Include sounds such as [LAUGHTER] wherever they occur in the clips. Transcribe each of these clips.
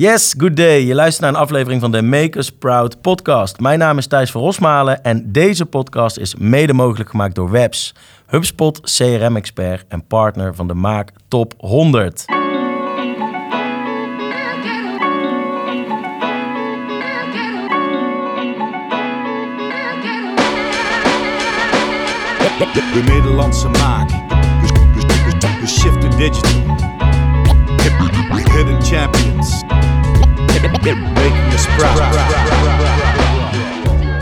Yes, good day. Je luistert naar een aflevering van de Make Us Proud podcast. Mijn naam is Thijs van Rosmalen en deze podcast is mede mogelijk gemaakt door Webs, HubSpot CRM-expert en partner van de Maak Top 100. De Nederlandse maak. We shiften digital. Hidden champions.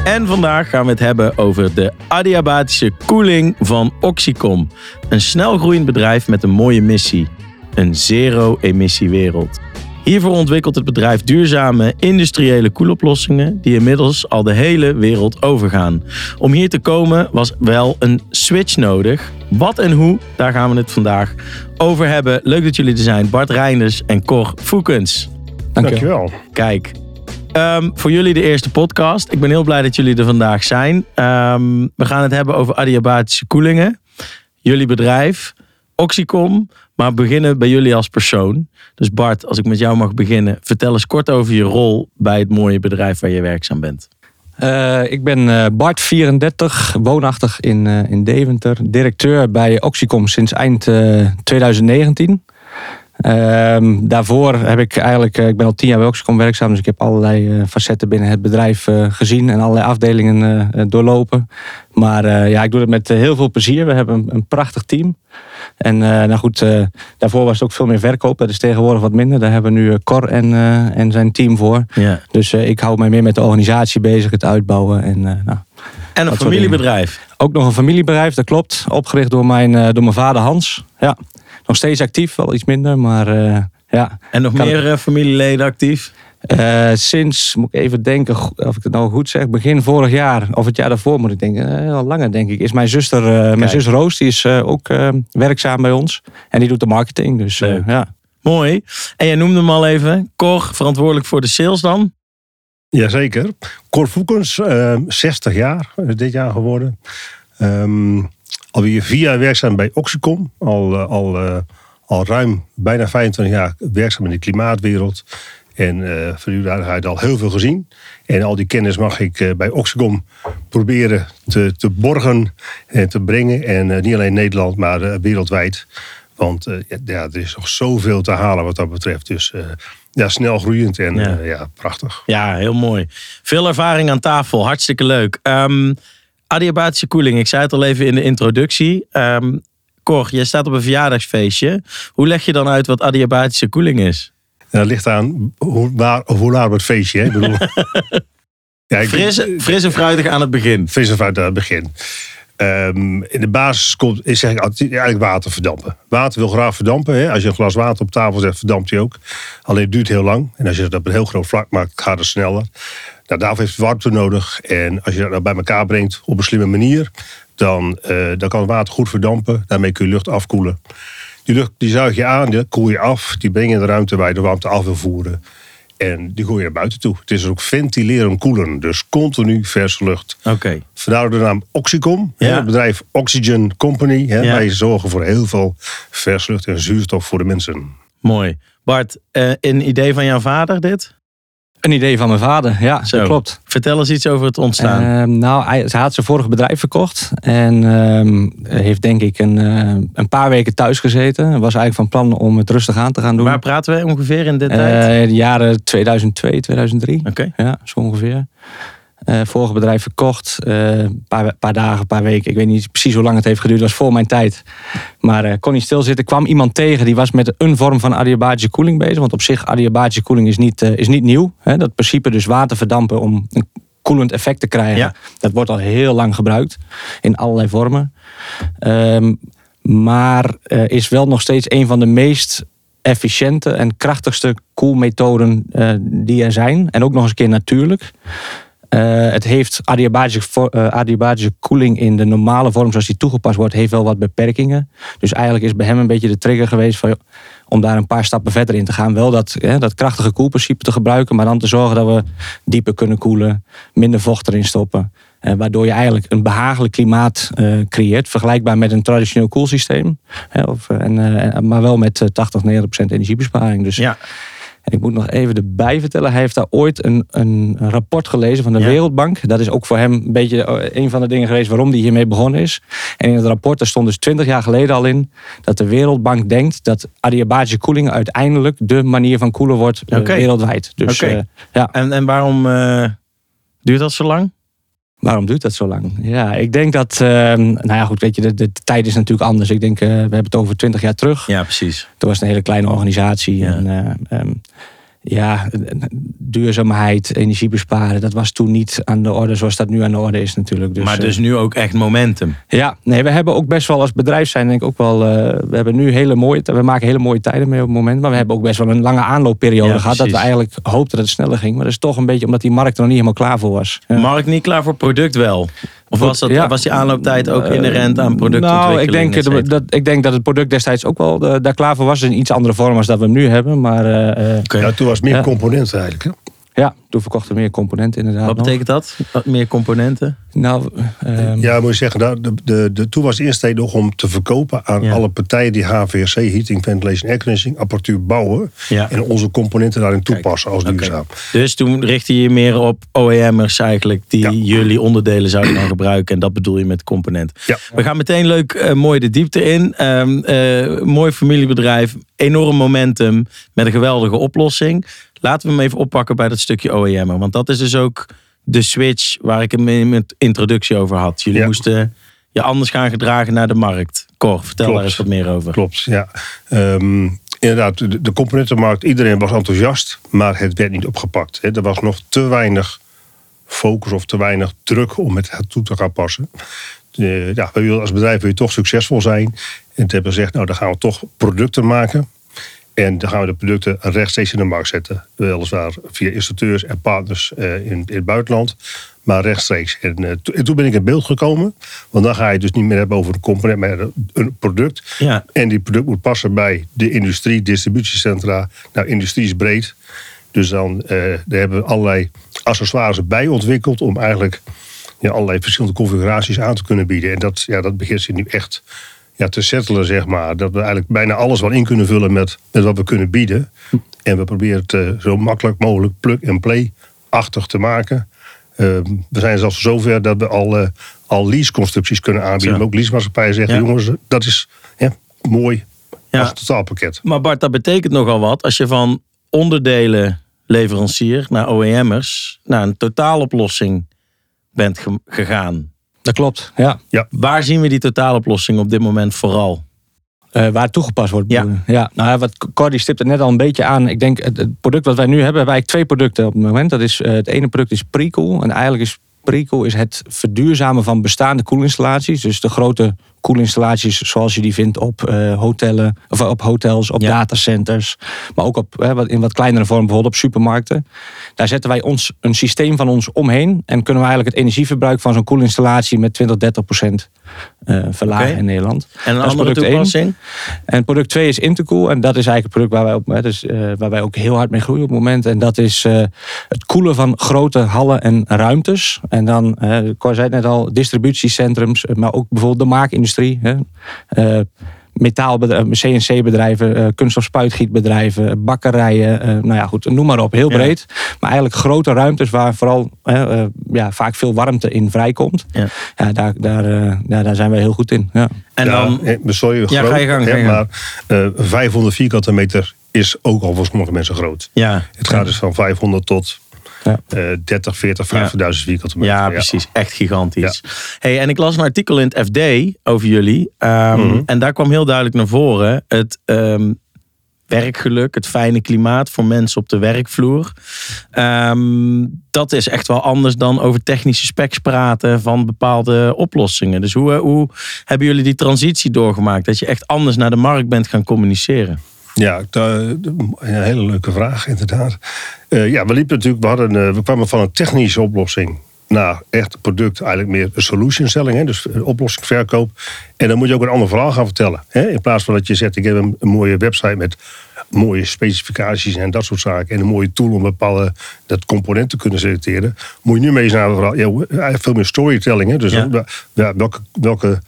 En vandaag gaan we het hebben over de adiabatische koeling van Oxycom. Een snelgroeiend bedrijf met een mooie missie. Een zero-emissiewereld. Hiervoor ontwikkelt het bedrijf duurzame industriële koeloplossingen die inmiddels al de hele wereld overgaan. Om hier te komen was wel een switch nodig. Wat en hoe, daar gaan we het vandaag over hebben. Leuk dat jullie er zijn, Bart Reinders en Cor Foekens. Dankjewel. Kijk, ehm, voor jullie de eerste podcast. Ik ben heel blij dat jullie er vandaag zijn. Ehm, we gaan het hebben over adiabatische koelingen. Jullie bedrijf, Oxycom. Maar beginnen bij jullie als persoon. Dus Bart, als ik met jou mag beginnen. Vertel eens kort over je rol bij het mooie bedrijf waar je werkzaam bent. Uh, ik ben uh, Bart, 34, woonachtig in, uh, in Deventer. Directeur bij Oxycom sinds eind 2019. Uh, daarvoor heb ik eigenlijk, ik ben al tien jaar bij werkzaam, dus ik heb allerlei facetten binnen het bedrijf gezien en allerlei afdelingen doorlopen. Maar ja, ik doe het met heel veel plezier. We hebben een, een prachtig team. En nou goed, daarvoor was het ook veel meer verkoop. Dat is tegenwoordig wat minder. Daar hebben we nu Cor en, en zijn team voor. Ja. Dus ik hou mij meer met de organisatie bezig, het uitbouwen. En, nou, En een familiebedrijf. ook nog een familiebedrijf, dat klopt. Opgericht door mijn, door mijn vader Hans. Ja, nog steeds actief, wel iets minder, maar uh, ja. En nog meer uh, familieleden actief? Uh, sinds, moet ik even denken of ik het nou goed zeg, begin vorig jaar, of het jaar daarvoor moet ik denken, al langer denk ik, is mijn zuster, mijn zus Roos, die is ook werkzaam bij ons. En die doet de marketing, dus ja. Mooi. En jij noemde hem al even. Cor, verantwoordelijk voor de sales dan? Jazeker. Cor Voekens, eh, 60 jaar is dit jaar geworden. Ehm alweer vier jaar werkzaam bij Oxycom. Al, eh, al, eh, al ruim bijna 25 jaar werkzaam in de klimaatwereld. En eh van uw daarheid al heel veel gezien. En al die kennis mag ik bij Oxycom proberen te, te borgen en te brengen. En niet alleen Nederland, maar wereldwijd. Want ja, er is nog zoveel te halen wat dat betreft. Dus ja, snel groeiend en Ja. ja. ja, prachtig. Ja, heel mooi. Veel ervaring aan tafel. Hartstikke leuk. Ehm adiabatische koeling. Ik zei het al even in de introductie. Ehm Cor, jij staat op een verjaardagsfeestje. Hoe leg je dan uit wat adiabatische koeling is? Dat ligt aan hoe, waar, of hoe laat het feestje. Hè? Ik bedoel, [LAUGHS] ja, ik, Fris, fris en fruitig aan het begin. Vis en fruit aan het begin. Ehm, in de basis komt, is altijd, eigenlijk water verdampen. Water wil graag verdampen. Hè? Als je een glas water op tafel zet, verdampt hij ook. Alleen het duurt heel lang. En als je het op een heel groot vlak maakt, gaat het sneller. Nou, daarvoor heeft het warmte nodig. En als je dat nou bij elkaar brengt op een slimme manier, dan, eh, dan kan het water goed verdampen. Daarmee kun je lucht afkoelen. Die lucht die zuig je aan, die koel je af. Die breng je in de ruimte waar je de warmte af wil voeren. En die gooi je naar buiten toe. Het is ook ventileren koelen. Dus continu verse lucht. Oké. Vandaar de naam Oxycom. Ja. Het bedrijf Oxygen Company. Hè, Ja. Wij zorgen voor heel veel vers lucht en zuurstof voor de mensen. Mooi. Bart, eh, een idee van jouw vader dit? Een idee van mijn vader, ja, Zo. dat klopt. Vertel eens iets over het ontstaan. Ehm, nou, hij, hij had zijn vorige bedrijf verkocht. En ehm, heeft denk ik een, eh, een paar weken thuis gezeten. Was eigenlijk van plan om het rustig aan te gaan doen. Waar praten we ongeveer in dit tijd? Eh, de jaren 2002, 2003. Oké. Ja, zo ongeveer. Eh vorige bedrijf verkocht. eh, Een paar, paar dagen, een paar weken. Ik weet niet precies hoe lang het heeft geduurd. Dat was voor mijn tijd. Maar eh, kon niet stilzitten. kwam iemand tegen die was met een vorm van adiabatische koeling bezig. Want op zich, adiabatische koeling is niet, eh, is niet nieuw. Hè? Dat principe dus water verdampen om een koelend effect te krijgen. Ja. Dat wordt al heel lang gebruikt. In allerlei vormen. Ehm, maar eh, is wel nog steeds een van de meest efficiënte en krachtigste koelmethoden eh, die er zijn. En ook nog eens een keer natuurlijk. Eh, het heeft eh, adiabatische koeling in de normale vorm zoals die toegepast wordt, heeft wel wat beperkingen. Dus eigenlijk is bij hem een beetje de trigger geweest van, om daar een paar stappen verder in te gaan. Wel dat, hè, dat krachtige koelprincipe te gebruiken, maar dan te zorgen dat we dieper kunnen koelen, minder vocht erin stoppen. Eh, waardoor je eigenlijk een behagelijk klimaat creëert, vergelijkbaar met een traditioneel koelsysteem. Hè, of, maar wel met eh, 80, 90 procent energiebesparing. Dus Ja. En ik moet nog even erbij vertellen, hij heeft daar ooit een, een rapport gelezen van de Ja. Wereldbank. Dat is ook voor hem een beetje eh, een van de dingen geweest waarom hij hiermee begonnen is. En in het rapport daar stond dus 20 jaar geleden al in dat de Wereldbank denkt dat adiabatische koeling uiteindelijk de manier van koelen wordt eh, wereldwijd. Dus eh, ja, En, en waarom duurt dat zo lang? Waarom duurt dat zo lang? Ja, ik denk dat, eh, nou ja goed, weet je, de, de tijd is natuurlijk anders. Ik denk, eh, we hebben het over 20 jaar terug. Ja, precies. Toen was het een hele kleine organisatie. Ja. En, eh, ehm, ja, duurzaamheid, energie besparen, dat was toen niet aan de orde zoals dat nu aan de orde is natuurlijk. Dus, maar eh, dus nu ook echt momentum. ja, nee, we hebben ook best wel als bedrijf zijn denk ik ook wel, eh, we hebben nu hele mooie, we maken hele mooie tijden mee op het moment, maar we hebben ook best wel een lange aanloopperiode Ja, gehad dat we eigenlijk hoopten dat het sneller ging, maar dat is toch een beetje omdat die markt er nog niet helemaal klaar voor was. Ja. Markt niet klaar voor product wel? Of was, dat, Ja. was die aanlooptijd ook inherent aan productontwikkeling? Nou, ik denk, dat, ik denk dat het product destijds ook wel eh, daar klaar voor was. In iets andere vorm als dat we hem nu hebben. Maar eh, eh. Ja, toen was het meer componenten eigenlijk. Hè? Ja, toen verkochten we meer componenten inderdaad. Wat nog. betekent dat? Wat meer componenten? Nou, ehm, Ja, moet je zeggen, nou, de, de, de, toen was de insteek nog om te verkopen aan Ja. alle partijen die HVAC, Heating, Ventilation, Air Conditioning, apparatuur bouwen. Ja. En onze componenten daarin toepassen als duurzaam. Dus toen richtte je je meer op OEM'ers eigenlijk die Ja. jullie onderdelen zouden gaan gebruiken. En dat bedoel je met component. Ja. We gaan meteen leuk eh, mooi de diepte in. Ehm, eh, mooi familiebedrijf, enorm momentum met een geweldige oplossing. Laten we hem even oppakken bij dat stukje OEM'er. Want dat is dus ook de switch waar ik hem in mijn introductie over had. Jullie Ja. moesten je anders gaan gedragen naar de markt. Cor, vertel Klopt. daar eens wat meer over. Klopt, ja. Ehm, inderdaad, de, de componentenmarkt, iedereen was enthousiast, maar het werd niet opgepakt. Er was nog te weinig focus of te weinig druk om het toe te gaan passen. Eh, ja, we willen als bedrijf wil je toch succesvol zijn. En toen hebben we gezegd, nou dan gaan we toch producten maken. En dan gaan we de producten rechtstreeks in de markt zetten. Weliswaar via instructeurs en partners eh, in, in het buitenland. Maar rechtstreeks. En, eh, to- en toen ben ik in beeld gekomen. Want dan ga je het dus niet meer hebben over een component, maar een product. Ja. En die product moet passen bij de industrie, distributiecentra. Nou, industrie is breed. Dus dan eh, daar hebben we allerlei accessoires bij ontwikkeld om eigenlijk ja, allerlei verschillende configuraties aan te kunnen bieden. En dat, ja, dat begint zich nu echt ja, te settelen, zeg maar. Dat we eigenlijk bijna alles wel in kunnen vullen met, met wat we kunnen bieden. En we proberen het eh, zo makkelijk mogelijk plug-and-play-achtig te maken. Ehm, we zijn zelfs zover dat we al, eh, al lease-constructies kunnen aanbieden. Zo. Maar ook leasemaatschappijen zeggen, Ja. jongens, dat is ja, mooi Ja. als totaalpakket. Maar Bart, dat betekent nogal wat. Als je van onderdelenleverancier naar OEM'ers naar een totaaloplossing bent ge- gegaan. Dat klopt. Ja. Waar zien we die totaaloplossing op dit moment vooral? Eh, waar toegepast wordt. Ja. ja. Nou ja, wat Cordy stipt het net al een beetje aan. Ik denk, het, het product wat wij nu hebben, hebben wij eigenlijk twee producten op het moment. Dat is, eh, het ene product is Precool. En eigenlijk is Precool is het verduurzamen van bestaande koelinstallaties. Dus de grote koelinstallaties zoals je die vindt op eh, hotellen, of op hotels, op Ja. datacenters. Maar ook op, hè, in wat kleinere vorm, bijvoorbeeld op supermarkten. Daar zetten wij ons, een systeem van ons omheen. En kunnen we eigenlijk het energieverbruik van zo'n koelinstallatie met 20, 30 procent eh, verlagen in Nederland. En een Dat andere toepassing? En product 2 is Intercool. En dat is eigenlijk het product waar wij, op, hè, dus, eh, waar wij ook heel hard mee groeien op het moment. En dat is eh, het koelen van grote hallen en ruimtes. En dan, eh Cor zei het net al, distributiecentrums. Maar ook bijvoorbeeld de maakindustrie. Hè. Metaalbedrijven, CNC-bedrijven, eh kunststof-spuitgietbedrijven, bakkerijen. eh, nou ja, goed, noem maar op. Heel Ja. breed. Maar eigenlijk grote ruimtes waar vooral eh, eh, ja, vaak veel warmte in vrijkomt. Ja. Ja, daar, daar, eh, ja, daar zijn wij heel goed in. Ja. En ja, dan, sorry, Ja, groot, ga je gang, hè, ga je gang. Maar eh, 500 vierkante meter is ook al voor sommige mensen groot. ja, Het gaat dus van 500 tot Ja. eh 30, 40, 50.000 vierkante meter. ja, precies. Echt gigantisch. Hey, en ik las een artikel in het FD over jullie. ehm, Mhm. En daar kwam heel duidelijk naar voren het ehm, werkgeluk, het fijne klimaat voor mensen op de werkvloer. Ehm, dat is echt wel anders dan over technische specs praten van bepaalde oplossingen. Dus hoe, eh, hoe hebben jullie die transitie doorgemaakt? Dat je echt anders naar de markt bent gaan communiceren? Ja, een hele leuke vraag, inderdaad. Eh, ja, we liepen natuurlijk, we, hadden, eh, we kwamen van een technische oplossing naar echt product, eigenlijk meer een solution selling, hè, dus een oplossingsverkoop. En dan moet je ook een ander verhaal gaan vertellen. Hè, in plaats van dat je zegt, ik heb een, een mooie website met mooie specificaties en dat soort zaken. En een mooie tool om bepaalde dat component te kunnen selecteren. Moet je nu mee eens naar een verhaal. Ja, veel meer storytelling. Hè, dus Ja. welke, welke eh,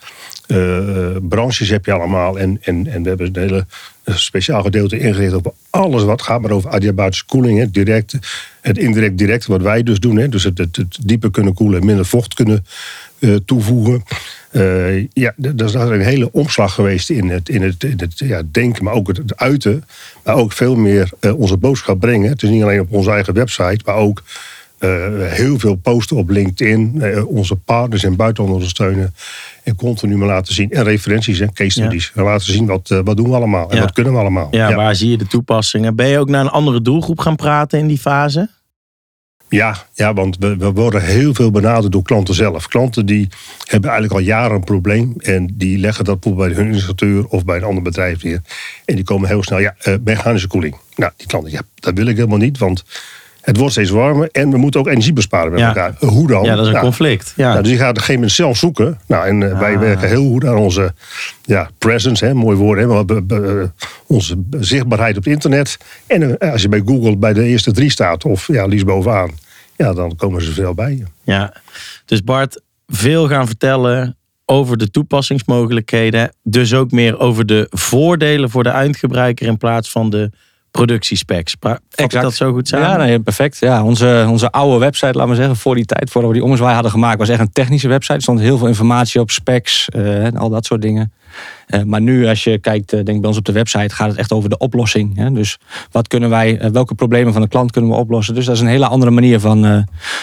branches heb je allemaal. En, en, en we hebben een hele eh, speciaal gedeelte ingericht over alles wat gaat maar over adiabatische koeling. Hè, direct, het indirect direct, wat wij dus doen. Hè, dus het, het, dieper kunnen koelen en minder vocht kunnen eh, toevoegen. Eh, ja, dat is een hele omslag geweest in het, in het, in het ja, denken, maar ook het, uiten. Maar ook veel meer eh, onze boodschap brengen. Het is niet alleen op onze eigen website, maar ook eh, heel veel posten op LinkedIn. eh, onze partners het buitenland ondersteunen. En continu maar laten zien. En referenties en case studies. En laten zien wat, eh, wat doen we allemaal en Ja. wat kunnen we allemaal. Ja, waar zie je de toepassingen? Ben je ook naar een andere doelgroep gaan praten in die fase? Ja, ja want we, we worden heel veel benaderd door klanten zelf. Klanten die hebben eigenlijk al jaren een probleem. En die leggen dat bijvoorbeeld bij hun installateur of bij een ander bedrijf neer. En die komen heel snel, ja, eh, mechanische koeling. Nou, die klanten, ja, dat wil ik helemaal niet. Want het wordt steeds warmer en we moeten ook energie besparen met Ja. elkaar. Hoe dan? Ja, dat is een Nou, conflict. Ja. nou, dus die gaat op een gegeven moment zelf zoeken. Nou, en eh, wij Ah. werken heel goed aan onze ja, presence, hè, mooi woord, hè, maar be- be- onze zichtbaarheid op het internet. En eh, als je bij Google bij de eerste drie staat, of ja, liefst bovenaan, ja, dan komen ze veel bij je. Ja, dus Bart, veel gaan vertellen over de toepassingsmogelijkheden. Dus ook meer over de voordelen voor de eindgebruiker in plaats van de productiespecs. Exact. dat zo goed samen? Ja, nee, perfect. Ja, onze, onze oude website, laten we zeggen, voor die tijd, voordat we die ommezwaai hadden gemaakt, was echt een technische website. Er stond heel veel informatie op, specs eh, en al dat soort dingen. Eh, maar nu, als je kijkt, eh, denk bij ons op de website, gaat het echt over de oplossing. Hè? Dus wat kunnen wij, eh, welke problemen van de klant kunnen we oplossen? Dus dat is een hele andere manier van, eh,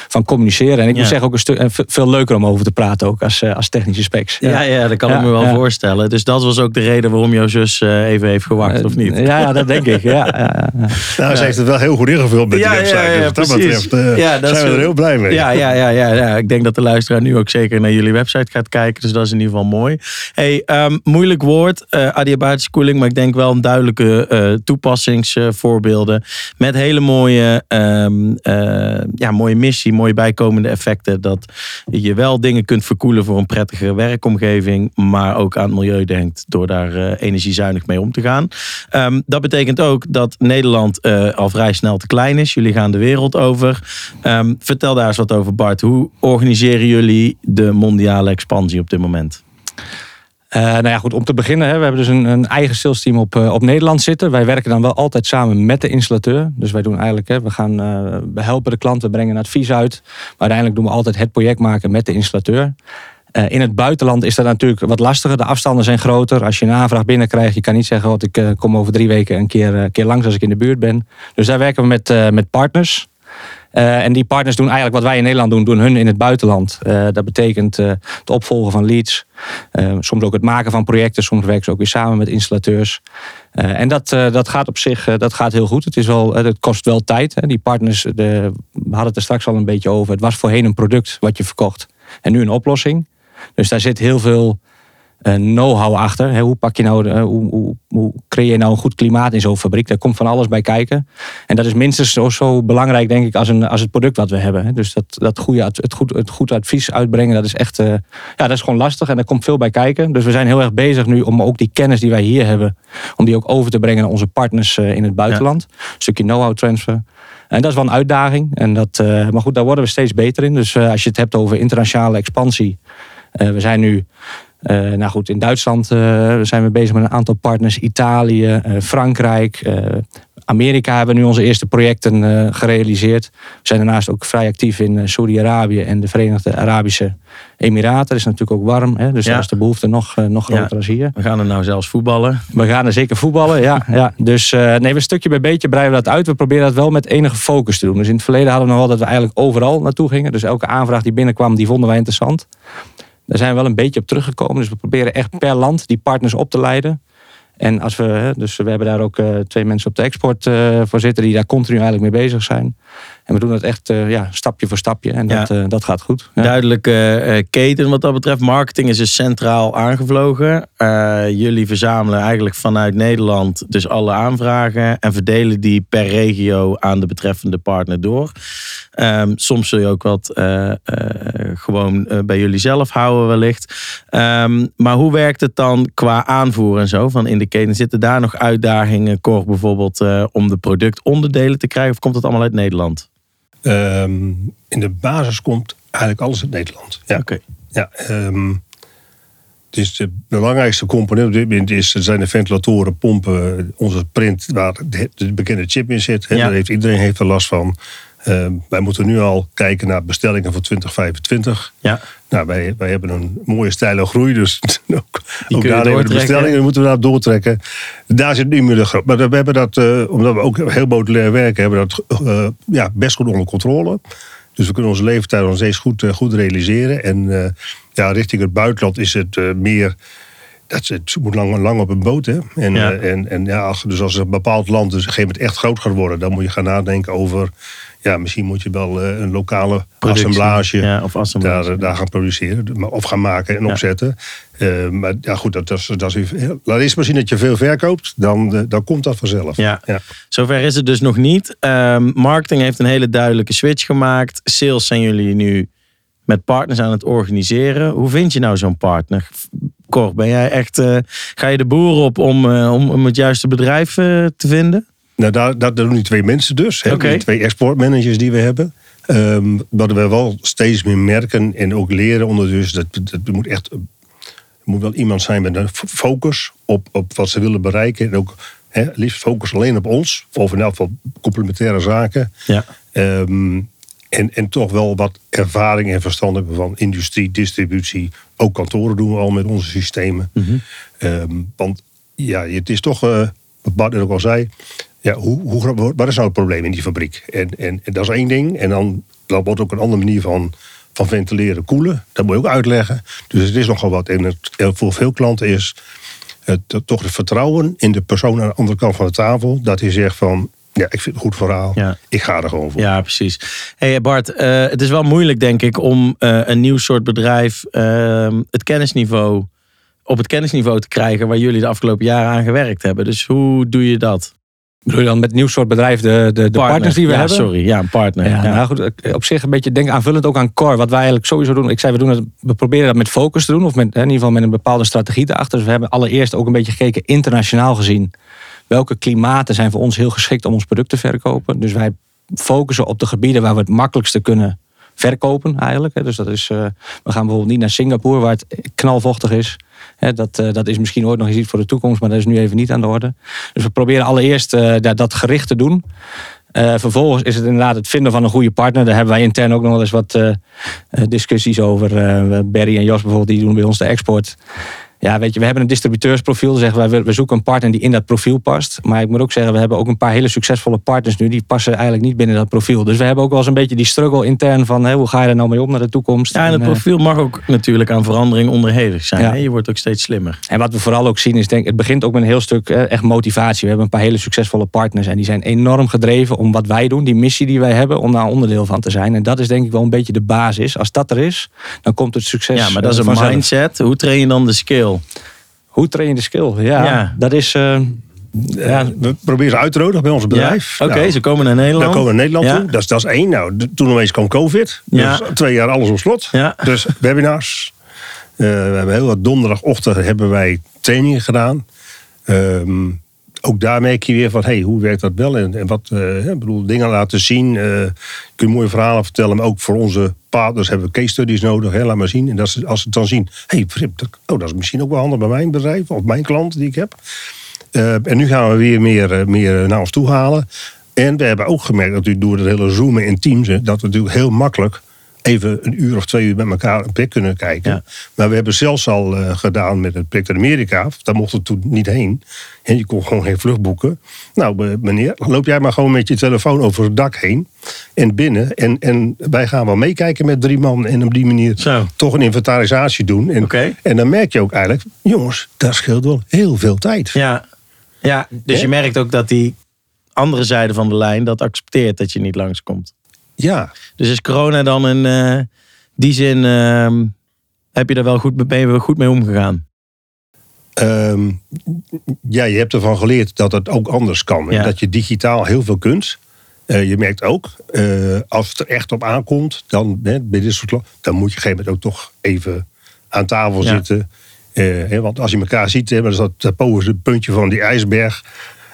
van communiceren. En ik Ja. moet zeggen, ook een stuk ve- veel leuker om over te praten, ook als, als technische specs. Ja, ja, dat kan ik me wel ja. voorstellen. Dus dat was ook de reden waarom jouw zus eh, even heeft gewacht, of niet? Ja, ja, dat denk ik. Ja, ja, ja. [LAUGHS] Nou, ze heeft het wel heel goed ingevuld met Ja, die website. ja, ja, dus wat dat precies. betreft Ja, dat zijn we er heel blij mee. Ja, ja, ja, ja, ja, ik denk dat de luisteraar nu ook zeker naar jullie website gaat kijken. Dus dat is in ieder geval mooi. Hey, ehm, moeilijk woord, eh adiabatische koeling, maar ik denk wel een duidelijke eh, toepassingsvoorbeelden. met hele mooie, ehm, eh, ja, mooie missie, mooie bijkomende effecten. Dat je wel dingen kunt verkoelen voor een prettige werkomgeving, maar ook aan het milieu denkt door daar energiezuinig mee om te gaan. Ehm, dat betekent ook dat Nederland al vrij snel te klein is. Jullie gaan de wereld over. Ehm, vertel daar eens wat over, Bart. Hoe organiseren jullie de mondiale expansie op dit moment? Eh, nou ja, goed, om te beginnen, hè, we hebben dus een, een eigen sales team op, eh, op Nederland zitten. Wij werken dan wel altijd samen met de installateur. Dus wij doen eigenlijk, hè, we, gaan, eh, helpen de klant, we brengen advies uit. Maar uiteindelijk doen we altijd het project maken met de installateur. In het buitenland is dat natuurlijk wat lastiger. De afstanden zijn groter. Als je een aanvraag binnenkrijgt, je kan niet zeggen... wat ik kom over drie weken een keer, eh, keer langs als ik in de buurt ben. Dus daar werken we met, met partners. Eh, en die partners doen eigenlijk wat wij in Nederland doen, doen hun in het buitenland. Eh, dat betekent eh, het opvolgen van leads. soms ook het maken van projecten. Soms werken ze ook weer samen met installateurs. En dat, dat gaat op zich dat gaat heel goed. Het, is wel, het kost wel tijd. Hè. Die partners, de, we hadden het er straks al een beetje over. Het was voorheen een product wat je verkocht. En nu een oplossing. Dus daar zit heel veel know-how achter. Hè, hoe, pak je nou, de- eh, hoe, hoe, hoe creëer je nou een goed klimaat in zo'n fabriek? Daar komt van alles bij kijken. En dat is minstens zo, zo belangrijk, denk ik, als, een, als het product wat we hebben. hè. Dus dat, dat goede, het, goed, het goed advies uitbrengen, dat is echt eh, ja, dat is gewoon lastig. En daar komt veel bij kijken. Dus we zijn heel erg bezig nu om ook die kennis die wij hier hebben, om die ook over te brengen naar onze partners eh, in het buitenland. Een stukje know-how transfer. En dat is wel een uitdaging. En dat, eh, maar goed, daar worden we steeds beter in. Dus eh, als je het hebt over internationale expansie. eh, we zijn nu eh, nou goed, in Duitsland eh, zijn we bezig met een aantal partners. Italië, eh, Frankrijk, eh, Amerika hebben nu onze eerste projecten eh, gerealiseerd. We zijn daarnaast ook vrij actief in eh, Saudi-Arabië en de Verenigde Arabische Emiraten. Dat is natuurlijk ook warm, hè? dus Ja. daar is de behoefte nog, eh, nog Ja. groter als hier. We gaan er nou zelfs voetballen. We gaan er zeker voetballen, ja. [LAUGHS] ja. Dus eh, nee, we stukje bij beetje breiden we dat uit. We proberen dat wel met enige focus te doen. Dus in het verleden hadden we nog wel dat we eigenlijk overal naartoe gingen. Dus elke aanvraag die binnenkwam, die vonden wij interessant. Daar zijn we wel een beetje op teruggekomen. Dus we proberen echt per land die partners op te leiden. En als we, dus we hebben daar ook eh, twee mensen op de export eh, voor zitten die daar continu eigenlijk mee bezig zijn. En we doen dat echt eh, ja, stapje voor stapje. En dat, eh, dat gaat goed. Ja. Duidelijke eh, keten wat dat betreft. Marketing is dus centraal aangevlogen. Jullie verzamelen eigenlijk vanuit Nederland dus alle aanvragen en verdelen die per regio aan de betreffende partner door. Ehm, soms zul je ook wat gewoon bij jullie zelf houden wellicht. Ehm, maar hoe werkt het dan qua aanvoer en zo van in de keten? Zitten daar nog uitdagingen, Cor, bijvoorbeeld om de productonderdelen te krijgen? Of komt het allemaal uit Nederland? Ehm, in de basis komt eigenlijk alles uit Nederland. Ja. Oké. Ja, ehm, Het is de belangrijkste component op dit moment is, zijn de ventilatoren, pompen, onze print waar de, de bekende chip in zit. Ja. Daar heeft, iedereen heeft er last van. Ehm, wij moeten nu al kijken naar bestellingen voor 2025. Ja. Nou, wij, wij hebben een mooie stijle groei, dus [LAUGHS] ook, daar hebben we de bestellingen moeten we daar doortrekken. Daar zit niet meer de groot. Maar we hebben dat, eh, omdat we ook heel modulair werken, hebben we dat eh, ja, best goed onder controle. Dus we kunnen onze leeftijd nog steeds goed, eh, goed realiseren. En ja, richting het buitenland is het meer. Dat het moet lang, lang op een boot. Hè? En, Ja. en, en ja, dus als een bepaald land dus op een gegeven moment echt groot gaat worden, dan moet je gaan nadenken over. Ja, misschien moet je wel eh, een lokale Productie. assemblage Ja, of assemblage. daar, eh, daar gaan produceren. Of gaan maken en Ja. opzetten. Eh, maar ja, goed, dat, dat is, dat is, laat eerst maar zien dat je veel verkoopt. Dan, dan komt dat vanzelf. Ja. Ja. Zover is het dus nog niet. Ehm, marketing heeft een hele duidelijke switch gemaakt. Sales zijn jullie nu met partners aan het organiseren. Hoe vind je nou zo'n partner? Cor, ben jij echt, ga je de boer op om, om, om het juiste bedrijf te vinden? Nou, daar, daar doen die twee mensen dus. Hè. Die twee exportmanagers die we hebben. Ehm, wat we wel steeds meer merken en ook leren ondertussen. Dat, dat moet echt. Er moet wel iemand zijn met een focus op, op wat ze willen bereiken. En ook hè, liefst focus alleen op ons. Of in elk geval complementaire zaken. Ja. Ehm, en, en toch wel wat ervaring en verstand hebben van industrie, distributie. Ook kantoren doen we al met onze systemen. Ehm, want ja, het is toch, eh, wat Bart ook al zei. Ja, hoe, hoe, groot- wat is nou het probleem in die fabriek? En, en, en dat is één ding. En dan, dan wordt ook een andere manier van, van ventileren, koelen. Dat moet je ook uitleggen. Dus het is nogal wat. En het, voor veel klanten is het, toch het vertrouwen in de persoon aan de andere kant van de tafel. Dat hij zegt van, ja, ik vind het een goed verhaal. Ja. Ik ga er gewoon voor. Ja, precies. Hey Bart, eh, het is wel moeilijk denk ik om eh, een nieuw soort bedrijf ehm, het kennisniveau op het kennisniveau te krijgen waar jullie de afgelopen jaren aan gewerkt hebben. Dus hoe doe je dat? Bedoel je dan met nieuw soort bedrijf de, de, de partners die we ja, hebben? Sorry, ja, een partner. Ja, Ja, nou goed, op zich een beetje denk aanvullend ook aan core. Wat wij eigenlijk sowieso doen. Ik zei, we, doen het, we proberen dat met focus te doen. Of met, in ieder geval met een bepaalde strategie erachter. Dus we hebben allereerst ook een beetje gekeken internationaal gezien. Welke klimaten zijn voor ons heel geschikt om ons product te verkopen. Dus wij focussen op de gebieden waar we het makkelijkste kunnen verkopen eigenlijk. Dus dat is, eh, we gaan bijvoorbeeld niet naar Singapore waar het knalvochtig is. Dat, eh, dat is misschien ooit nog eens iets voor de toekomst, maar dat is nu even niet aan de orde. Dus we proberen allereerst eh, dat, dat gericht te doen. Eh, vervolgens is het inderdaad het vinden van een goede partner. Daar hebben wij intern ook nog wel eens wat discussies over. Eh, Barry en Jos bijvoorbeeld, die doen bij ons de export. Ja, weet je, we hebben een distributeursprofiel. Dus Zeggen wij, we zoeken een partner die in dat profiel past. Maar ik moet ook zeggen, we hebben ook een paar hele succesvolle partners nu. Die passen eigenlijk niet binnen dat profiel. Dus we hebben ook wel eens een beetje die struggle intern van... Hè, hoe ga je er nou mee om naar de toekomst? Ja, en het eh, profiel mag ook natuurlijk aan verandering onderhevig zijn. Ja. Hè? Je wordt ook steeds slimmer. En wat we vooral ook zien is, denk, het begint ook met een heel stuk eh, echt motivatie. We hebben een paar hele succesvolle partners en die zijn enorm gedreven om wat wij doen, die missie die wij hebben, om daar onderdeel van te zijn. En dat is denk ik wel een beetje de basis. Als dat er is, dan komt het succes. Ja, maar dat is eh, een vanzelf. mindset. Hoe train je dan de skill? Hoe train je de skill? Ja, Ja. dat is. eh, ja, We proberen ze uit te nodigen bij ons bedrijf. Ja? Oké, Nou, ze komen naar Nederland. Dan komen we naar Nederland Ja. toe. Dat is, dat is één. Nou, toen opeens kwam COVID. Ja. Dus twee jaar alles op slot. Ja. Dus webinars. Eh, we hebben heel wat donderdagochtend hebben wij trainingen gedaan. Ehm, ook daar merk je weer van, hey, hoe werkt dat wel? En, en wat, eh, ik bedoel, dingen laten zien. eh kun je mooie verhalen vertellen. Maar ook voor onze partners hebben case studies nodig. Hè, laat maar zien. En dat als ze het dan zien, hey, Frip, dat, oh, dat is misschien ook wel handig bij mijn bedrijf. Of mijn klant die ik heb. Eh, en nu gaan we weer meer, eh, meer naar ons toe halen. En we hebben ook gemerkt, natuurlijk door het hele zoomen in teams, dat we natuurlijk heel makkelijk even een uur of twee uur met elkaar een prik kunnen kijken. Ja. Maar we hebben zelfs al eh, gedaan met het prik in Amerika. Daar mochten we toen niet heen. En je kon gewoon geen vlucht boeken. Nou, meneer, loop jij maar gewoon met je telefoon over het dak heen en binnen. En, en wij gaan wel meekijken met drie man en op die manier Zo. toch een inventarisatie doen. En, en dan merk je ook eigenlijk, jongens, dat scheelt wel heel veel tijd. Ja. ja, dus je merkt ook dat die andere zijde van de lijn dat accepteert dat je niet langskomt. Ja, Dus is corona dan in eh, die zin, ehm, heb je daar wel goed, ben je wel goed mee omgegaan? Ehm, ja, je hebt ervan geleerd dat het ook anders kan. En. Dat je digitaal heel veel kunt. Eh, je merkt ook, eh, als het er echt op aankomt, dan, hè, bij dit soort, dan moet je op een gegeven moment ook toch even aan tafel Ja. zitten. Hè, want als je elkaar ziet, hè, dat is dat het puntje van die ijsberg.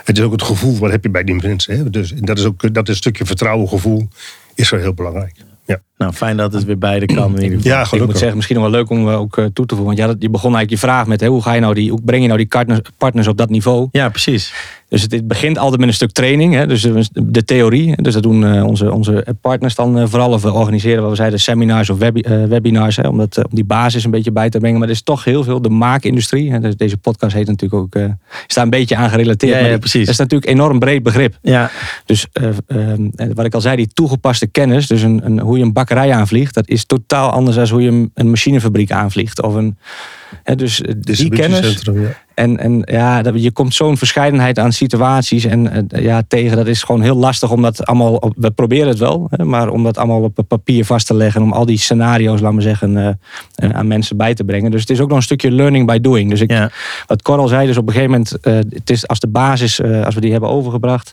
Het is ook het gevoel, wat heb je bij die mensen. Hè? Dus dat is ook dat is een stukje vertrouwen, gevoel, is wel heel belangrijk. Ja. Nou, fijn dat het weer beide kan in ieder geval. Ja, Ik moet zeggen, misschien nog wel leuk om eh, ook eh, toe te voegen. Want ja, dat- je begon eigenlijk je vraag met hè, hoe, ga je nou die, hoe breng je nou die partners, partners op dat niveau? Ja, precies. Dus het, het begint altijd met een stuk training. Hè? Dus de, de theorie. Dus dat doen eh, onze, onze partners dan eh, vooral. Of we organiseren wat we zeiden seminars of webi- eh, webinars. Hè? Om, dat, eh, om die basis een beetje bij te brengen. Maar er is toch heel veel de maakindustrie. Hè? Dus deze podcast heet natuurlijk ook... eh is daar een beetje aan gerelateerd. Ja, ja, maar die- precies. Dat is natuurlijk een enorm breed begrip. Ja, Dus eh, eh, wat ik al zei, die toegepaste kennis, dus een, een, hoe je een bakkerij aanvliegt, dat is totaal anders dan hoe je een, machinefabriek aanvliegt. Of een, hè, dus eh, die kennis. Ja. En, en ja, je komt zo'n verscheidenheid aan situaties en eh, ja, tegen. Dat is gewoon heel lastig om dat allemaal. Op, we proberen het wel, hè, maar om dat allemaal op papier vast te leggen. Om al die scenario's, laten we zeggen, eh, eh, aan mensen bij te brengen. Dus het is ook nog een stukje learning by doing. Dus ik, ja. wat Cor al zei, dus op een gegeven moment, eh, het is als de basis, eh, als we die hebben overgebracht,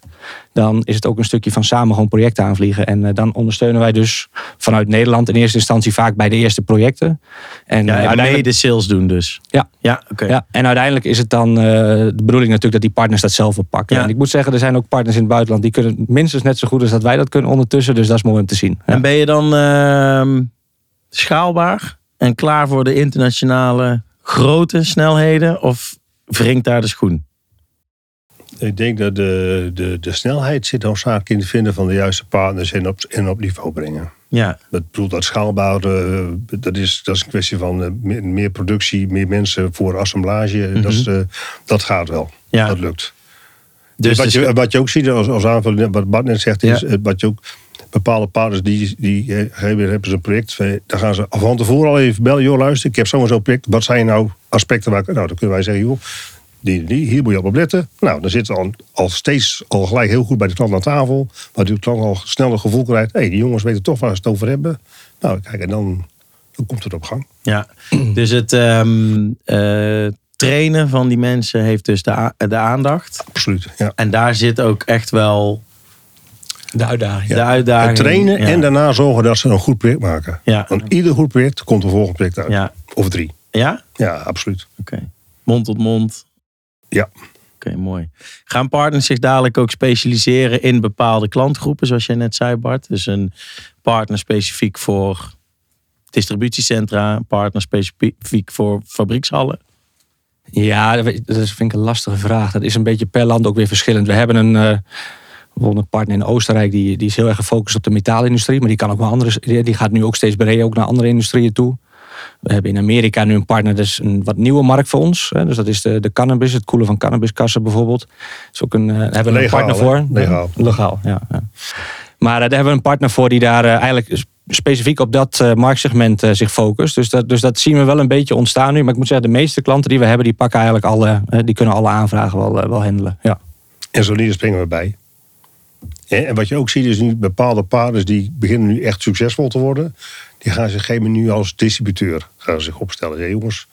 dan is het ook een stukje van samen gewoon projecten aanvliegen. En eh, dan ondersteunen wij dus vanuit Nederland in eerste instantie vaak bij de eerste projecten. En, ja eh, en uiteindelijk- mede sales doen dus. Ja. Ja, oké. ja, en uiteindelijk is het dan eh, de bedoeling natuurlijk dat die partners dat zelf oppakken. Ja. En ik moet zeggen, er zijn ook partners in het buitenland die kunnen minstens net zo goed als dat wij dat kunnen ondertussen. Dus dat is mooi om te zien. Ja. En ben je dan ehm, schaalbaar en klaar voor de internationale grote snelheden? Of wringt daar de schoen? Ik denk dat de, de, de snelheid zit hoofdzakelijk in het vinden van de juiste partners en op, en op niveau brengen. Ja, Dat bedoelt dat schaalbaar, eh, dat, is, dat is een kwestie van eh, meer, meer productie, meer mensen voor assemblage. dat, is, eh, dat gaat wel. Ja. Dat lukt. dus wat, de je, wat je ook ziet als, als aanvulling, wat Bart net zegt, is Ja. wat je ook bepaalde partners die, die hebben, hebben ze een project. Dan gaan ze van tevoren al even bellen. Joh, luister, ik heb zo'n zo'n project. Wat zijn nou aspecten waar ik- Nou, dan kunnen wij zeggen, joh, die, die, hier moet je op letten. Nou, dan zitten we al, al steeds al gelijk heel goed bij de klant aan tafel. Waardoor de klant al snel een gevoel krijgt. Hé, hey, die jongens weten toch waar ze het over hebben. Nou, kijk, en dan, dan komt het op gang. Ja, [CLEARS THROAT] dus het ehm, eh, trainen van die mensen heeft dus de, de aandacht. Absoluut, ja. En daar zit ook echt wel De uitdaging. de uitdaging. Het trainen ja. en daarna zorgen dat ze een goed project maken. Ja. Want ieder goed project komt een volgend project uit. Ja, Of drie. ja? Ja, absoluut. Oké. Mond tot mond. Ja. Oké, mooi. Gaan partners zich dadelijk ook specialiseren in bepaalde klantgroepen, zoals jij net zei, Bart? Dus een partner specifiek voor distributiecentra, een partner specifiek voor fabriekshallen. Ja, dat vind ik een lastige vraag. Dat is een beetje per land ook weer verschillend. We hebben een, eh, bijvoorbeeld een partner in Oostenrijk die, die is heel erg gefocust op de metaalindustrie. Maar die kan ook wel andere. Die die gaat nu ook steeds breder ook naar andere industrieën toe. We hebben in Amerika nu een partner, dat is een wat nieuwe markt voor ons. Hè. Dus dat is de, de cannabis, het koelen van cannabiskassen bijvoorbeeld. Is ook een, eh, daar hebben we een partner hè? voor. Legaal. Legaal, ja. ja. Maar eh, daar hebben we een partner voor die daar eh, eigenlijk specifiek op dat marktsegment zich focust. Dus dat, dus dat zien we wel een beetje ontstaan nu. Maar ik moet zeggen, de meeste klanten die we hebben, die pakken eigenlijk alle, die kunnen alle aanvragen wel, wel handelen. Ja. En zo niet, springen we bij. En wat je ook ziet is nu bepaalde partners die beginnen nu echt succesvol te worden. Die gaan zich geen nu als distributeur gaan zich opstellen. Ja, jongens,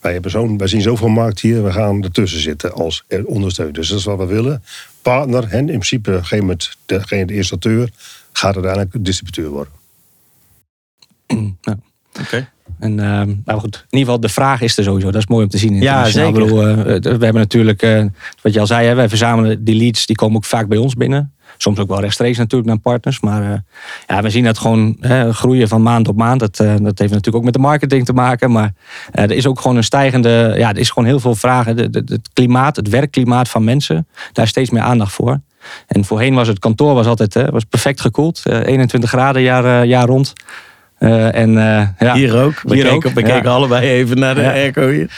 wij, hebben zo'n, wij zien zoveel markt hier, we gaan ertussen zitten als er ondersteuner. Dus dat is wat we willen. Partner, en in principe op een gegeven moment degene de installateur, gaat uiteindelijk distributeur worden. [CLEARS THROAT] Ja. Oké. En, ehm, nou goed, in ieder geval, de vraag is er sowieso. Dat is mooi om te zien. Ja, zeker. Bedoel, eh, we hebben natuurlijk, eh, wat je al zei, hè, wij verzamelen die leads, die komen ook vaak bij ons binnen. Soms ook wel rechtstreeks natuurlijk naar partners. Maar eh, ja, we zien dat gewoon groeien van maand op maand. Dat, eh, dat heeft natuurlijk ook met de marketing te maken. Maar eh, er is ook gewoon een stijgende, ja, er is gewoon heel veel vragen. De, het klimaat, het werkklimaat van mensen, daar is steeds meer aandacht voor. En voorheen was het kantoor was altijd was perfect gekoeld. Eh, 21 graden jaar, jaar rond. Eh, en, eh, ja. Hier ook. We, Hier keken, ook, we ja. keken allebei even naar de Ja. airco hier.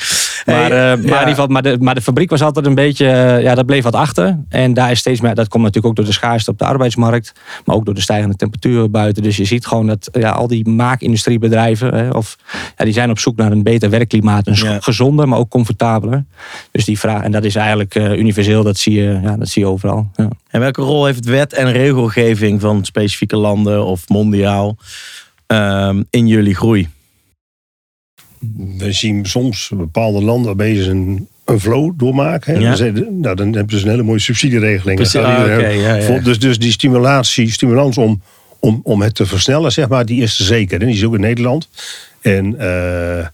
Maar, eh, maar, ja. in ieder geval, maar, de, maar de fabriek was altijd een beetje, ja, dat bleef wat achter. En daar is steeds meer, dat komt natuurlijk ook door de schaarste op de arbeidsmarkt, maar ook door de stijgende temperaturen buiten. Dus je ziet gewoon dat ja, al die maakindustriebedrijven, hè, of, ja, die zijn op zoek naar een beter werkklimaat, een gezonder, maar ook comfortabeler. Dus die vraag, en dat is eigenlijk universeel, dat zie je, ja, dat zie je overal. Ja. En welke rol heeft wet en regelgeving van specifieke landen of mondiaal in jullie groei? We zien soms bepaalde landen bezig een, een flow doormaken. hè. Ja. Dan, nou, dan hebben ze een hele mooie subsidieregeling. Precies, ah, oké, ja, ja. Dus, dus die stimulatie, stimulans om, om, om het te versnellen, zeg maar, die is er zeker. En die is ook in Nederland. En eh,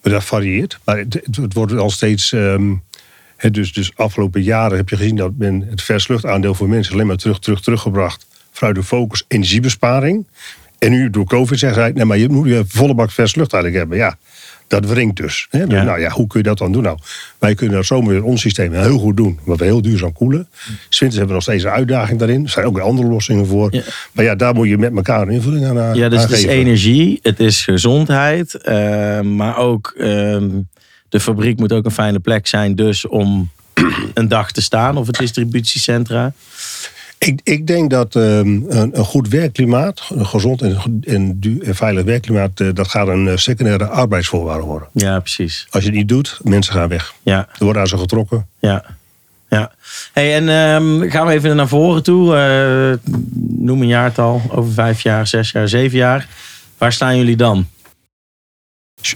dat varieert. Maar het, wordt al steeds. ehm, dus, dus afgelopen jaren heb je gezien dat men het versluchtaandeel voor mensen alleen maar terug, terug, teruggebracht. Vanuit de focus energiebesparing. En nu door COVID zeggen zij, nee, maar je moet weer volle bak vers lucht eigenlijk hebben. Ja, dat wringt dus. Hè? Dus Ja. Nou ja, hoe kun je dat dan doen? Nou, wij kunnen dat zomaar ons systeem heel goed doen. Omdat we heel duurzaam koelen. Zwinters hebben we nog steeds een uitdaging daarin. Er zijn ook weer andere lossingen voor. Ja. Maar ja, daar moet je met elkaar een invulling aan, aan Ja, dus het is geven. energie, het is gezondheid, eh, maar ook ehm, de fabriek moet ook een fijne plek zijn, dus om [CLEARS THROAT] een dag te staan of het distributiecentra. Ik, ik denk dat ehm, een, een goed werkklimaat, een gezond en, en, veilig werkklimaat, eh, dat gaat een eh, secundaire arbeidsvoorwaarde worden. Ja, precies. Als je het niet doet, mensen gaan weg. Ja, Er wordt aan ze getrokken. ja. Ja. Hey, en ehm, gaan we even naar voren toe. Eh, noem een jaartal, over vijf jaar, zes jaar, zeven jaar. Waar staan jullie dan?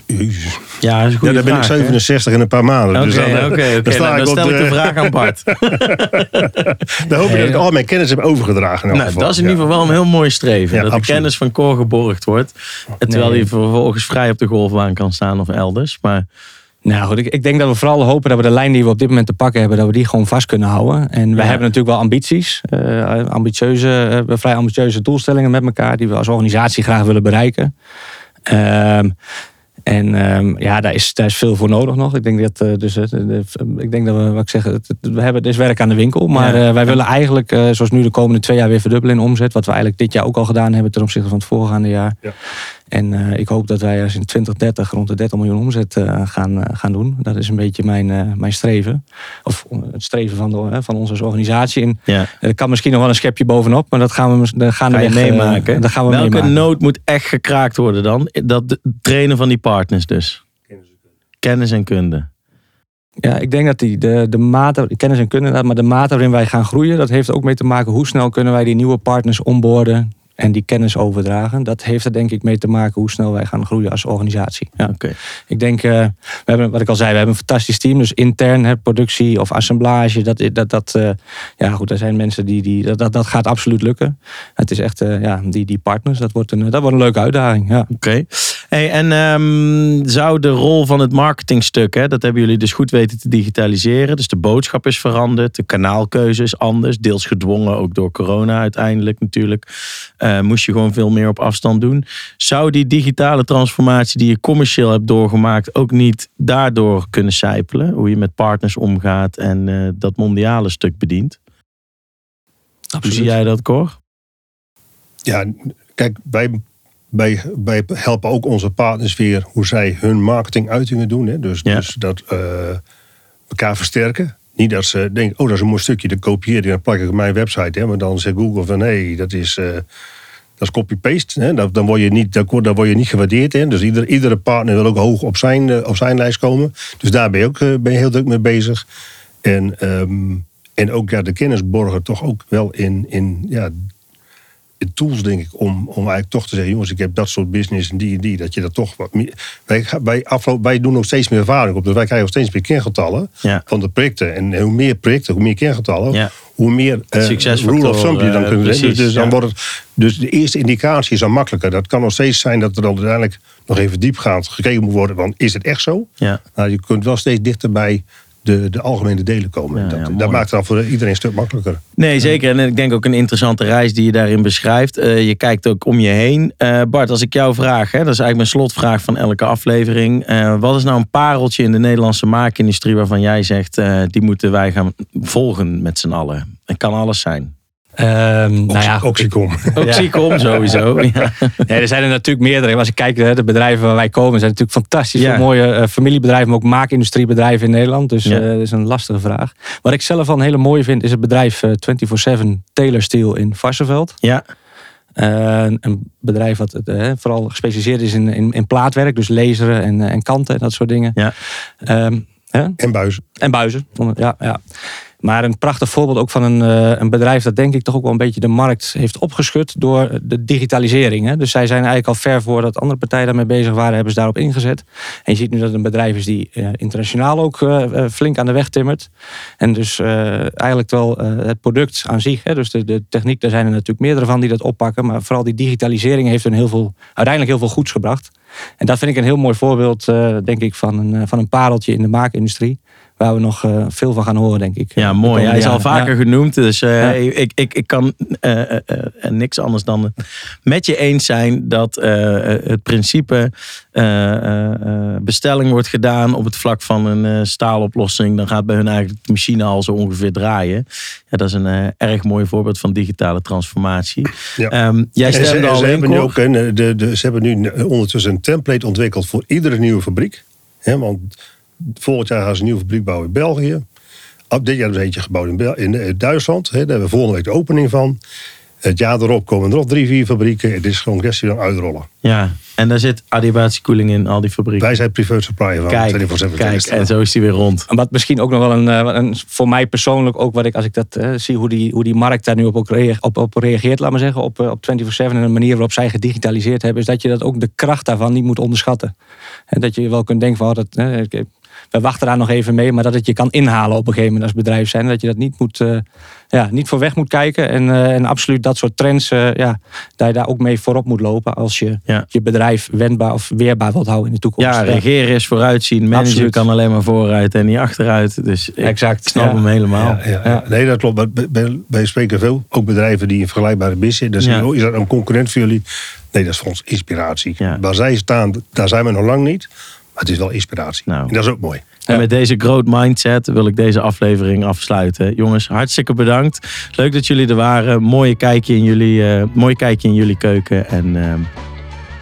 Jezus. Ja, dat is Ja, dan ben ik vraag, hè? 67 in een paar maanden. Dus dan, eh, oké, oké. dan sta Nou, ik Dan stel ik de- de vraag aan Bart. [LAUGHS] Dan hoop ik dat ik al mijn kennis heb overgedragen. Nou, geval. dat is in ieder geval wel een heel mooi streven. Ja, dat de absoluut. kennis van Cor geborgd wordt. En terwijl Nee. hij vervolgens vrij op de golfbaan kan staan of elders. Maar Nou goed, ik, ik denk dat we vooral hopen dat we de lijn die we op dit moment te pakken hebben, dat we die gewoon vast kunnen houden. En wij Ja. hebben natuurlijk wel ambities, eh, ambitieuze, eh, vrij ambitieuze doelstellingen met elkaar die we als organisatie graag willen bereiken. Ehm, en ehm, ja, daar is, daar is veel voor nodig nog. Ik denk dat, eh, dus, eh, de- ik denk dat we, wat ik zeg, het- het- we hebben, is werk aan de winkel. Maar Ja. eh, wij willen eigenlijk, zoals nu de komende twee jaar weer verdubbelen in omzet. Wat we eigenlijk dit jaar ook al gedaan hebben ten opzichte van het voorgaande jaar. Ja. En eh, ik hoop dat wij als in 2030 rond de 30 miljoen omzet eh, gaan, eh, gaan doen. Dat is een beetje mijn, eh, mijn streven. Of het streven van, de, van ons als organisatie. En ja, er kan misschien nog wel een schepje bovenop, maar dat gaan we gaan we meemaken. Dat gaan we Welke meemaken. nood moet echt gekraakt worden dan? Dat trainen van die partners dus. Kennis en kunde. Ja, ik denk dat die, de, de mate, kennis en kunde, maar de mate waarin wij gaan groeien, dat heeft ook mee te maken hoe snel kunnen wij die nieuwe partners onboorden en die kennis overdragen. Dat heeft er denk ik mee te maken hoe snel wij gaan groeien als organisatie. Ja. Oké. Ik denk, eh, we hebben, wat ik al zei, we hebben een fantastisch team. Dus intern, hè, productie of assemblage, dat, dat, dat, eh, ja goed, er zijn mensen die, die dat, dat, dat gaat absoluut lukken. Het is echt, eh, ja, die, die partners, dat wordt een, dat wordt een leuke uitdaging. Ja. Oké. Hey, en ehm, zou de rol van het marketingstuk, hè, dat hebben jullie dus goed weten te digitaliseren. Dus de boodschap is veranderd, de kanaalkeuze is anders. Deels gedwongen ook door corona uiteindelijk natuurlijk. Eh, moest je gewoon veel meer op afstand doen. Zou die digitale transformatie die je commercieel hebt doorgemaakt ook niet daardoor kunnen sijpelen? Hoe je met partners omgaat en eh, dat mondiale stuk bedient? Hoe zie jij dat, Cor? Ja, kijk, wij, wij, wij helpen ook onze partners weer hoe zij hun marketinguitingen doen. Hè? Dus, Ja. dus dat eh, elkaar versterken. Niet dat ze denken, oh dat is een mooi stukje, dat kopieer ik en dan plak ik op mijn website. Hè? Maar dan zegt Google van, hé, hey, dat is... eh, dat is copy-paste. Dan, dan, word je niet, dan, word- je niet gewaardeerd. Hè? Dus ieder, iedere partner wil ook hoog op zijn, eh, op zijn lijst komen. Dus daar ben je ook eh, ben je heel druk mee bezig. En, ehm, en ook ja, de kennis borgen toch ook wel in, in ja, in tools, denk ik, om, om eigenlijk toch te zeggen: jongens, ik heb dat soort business en die en die. Dat je dat toch wat meer. Wij, afloop, wij doen ook steeds meer ervaring op. Dus wij krijgen ook steeds meer kengetallen Ja. van de projecten. En hoe meer projecten, hoe meer kengetallen, Ja. Hoe meer Succesfactor, rule of thumb je dan eh, kunt precies, dus, dus, dan ja. wordt het, dus de eerste indicatie is dan makkelijker. Dat kan nog steeds zijn dat er dan uiteindelijk nog even diepgaand gekeken moet worden. Want is het echt zo? Ja. Nou, je kunt wel steeds dichter bij de, de algemene delen komen. Ja, dat, ja, dat maakt het dan voor iedereen een stuk makkelijker. Nee, zeker. En ik denk ook een interessante reis die je daarin beschrijft. Eh, je kijkt ook om je heen. Bart, als ik jou vraag, hè, dat is eigenlijk mijn slotvraag van elke aflevering. Wat is nou een pareltje in de Nederlandse maakindustrie waarvan jij zegt, die moeten wij gaan volgen met z'n allen? Het kan alles zijn. Ehm, nou ja, Oxycom. [LAUGHS] Zicom sowieso. [LAUGHS] Ja. Ja, er zijn er natuurlijk meerdere. Als ik kijk naar de bedrijven waar wij komen, zijn natuurlijk fantastisch Ja. mooie eh, familiebedrijven, maar ook maakindustriebedrijven in Nederland. Dus Ja. eh, dat is een lastige vraag. Wat ik zelf wel een hele mooie vind, is het bedrijf eh, 24-7 Taylor Steel in Varsenveld. ja, Eh, een bedrijf wat eh, vooral gespecialiseerd is in, in, in plaatwerk, dus laseren en, eh, en kanten en dat soort dingen. Ja. Ehm, hè? En buizen. En buizen. Ja, ja. Maar een prachtig voorbeeld ook van een, eh, een bedrijf dat denk ik toch ook wel een beetje de markt heeft opgeschud door de digitalisering. Hè. Dus zij zijn eigenlijk al ver voordat andere partijen daarmee bezig waren, hebben ze daarop ingezet. En je ziet nu dat het een bedrijf is die eh, internationaal ook eh, flink aan de weg timmert. En dus eigenlijk wel het product aan zich, hè, dus de, de techniek, daar zijn er natuurlijk meerdere van die dat oppakken. Maar vooral die digitalisering heeft hun heel veel, uiteindelijk heel veel goeds gebracht. En dat vind ik een heel mooi voorbeeld, denk ik, van een, van een pareltje in de maakindustrie. Waar we nog eh, veel van gaan horen, denk ik. Ja, mooi. Hij is al vaker Ja. genoemd. Dus eh, Ja. ik, ik, ik kan eh, niks anders dan met je eens zijn dat het principe eh, eh, eh, bestelling wordt gedaan op het vlak van een eh, staaloplossing. Dan gaat bij hun eigenlijk de machine al zo ongeveer draaien. Ja, dat is een erg mooi voorbeeld van digitale transformatie. Ja. Ehm, jij En ze, stemde en al ze in, hebben nu Cor. ook een, de, de, ze hebben nu ondertussen een template ontwikkeld voor iedere nieuwe fabriek. Hè, want volgend jaar gaan ze een nieuwe fabriek bouwen in België. Op dit jaar is er eentje gebouwd in, Bel- in eh, Duitsland. Hè, daar hebben we volgende week de opening van. Het jaar erop komen er nog drie, vier fabrieken. Het is gewoon een kwestie van uitrollen. Ja, en daar zit adiabatische koeling in, al die fabrieken. Wij zijn preferred supplier van Kijk, 24/7 kijk, en zo is die weer rond. En Wat misschien ook nog wel een, eh, een voor mij persoonlijk ook wat ik als ik dat eh, zie hoe die, hoe die markt daar nu op, op, op reageert, laat maar zeggen, op, op 24/7 en de manier waarop zij gedigitaliseerd hebben, is dat je dat ook de kracht daarvan niet moet onderschatten. En dat je wel kunt denken van, oh, dat, eh, ik- we wachten daar nog even mee, maar dat het je kan inhalen op een gegeven moment als bedrijf zijn. Dat je dat niet, moet, eh, ja, niet voor weg moet kijken. En, eh, en absoluut dat soort trends, eh, ja, dat je daar ook mee voorop moet lopen als je Ja. je bedrijf wendbaar of weerbaar wilt houden in de toekomst. Ja, regeren is vooruitzien. Manager Absoluut. kan alleen maar vooruit en niet achteruit. Dus ik Exact, snap ja. hem helemaal. Ja, ja, ja. Nee, dat klopt. Maar Wij, spreken veel, ook bedrijven die een vergelijkbare business Ja. oh, is dat een concurrent voor jullie? Nee, dat is voor ons inspiratie. Ja. Waar zij staan, daar zijn we nog lang niet. Maar het is wel inspiratie. Nou. En dat is ook mooi. En met deze growth mindset wil ik deze aflevering afsluiten. Jongens, hartstikke bedankt. Leuk dat jullie er waren. Mooie kijkje in jullie, eh, mooi kijkje in jullie keuken. En ehm,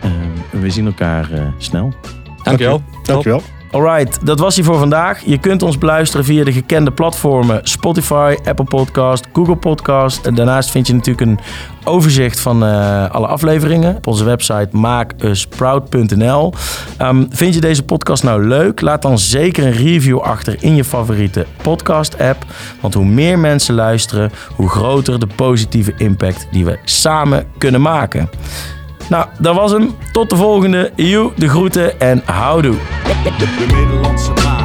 ehm, we zien elkaar eh, snel. Dankjewel. Dankjewel. Alright, dat was hij voor vandaag. Je kunt ons beluisteren via de gekende platformen Spotify, Apple Podcast, Google Podcast. En daarnaast vind je natuurlijk een overzicht van eh, alle afleveringen op onze website maakusproud.nl. Ehm, vind je deze podcast nou leuk? Laat dan zeker een review achter in je favoriete podcast app. Want hoe meer mensen luisteren, hoe groter de positieve impact die we samen kunnen maken. Nou, dat was hem. Tot de volgende. Joe, de groeten en houdoe. De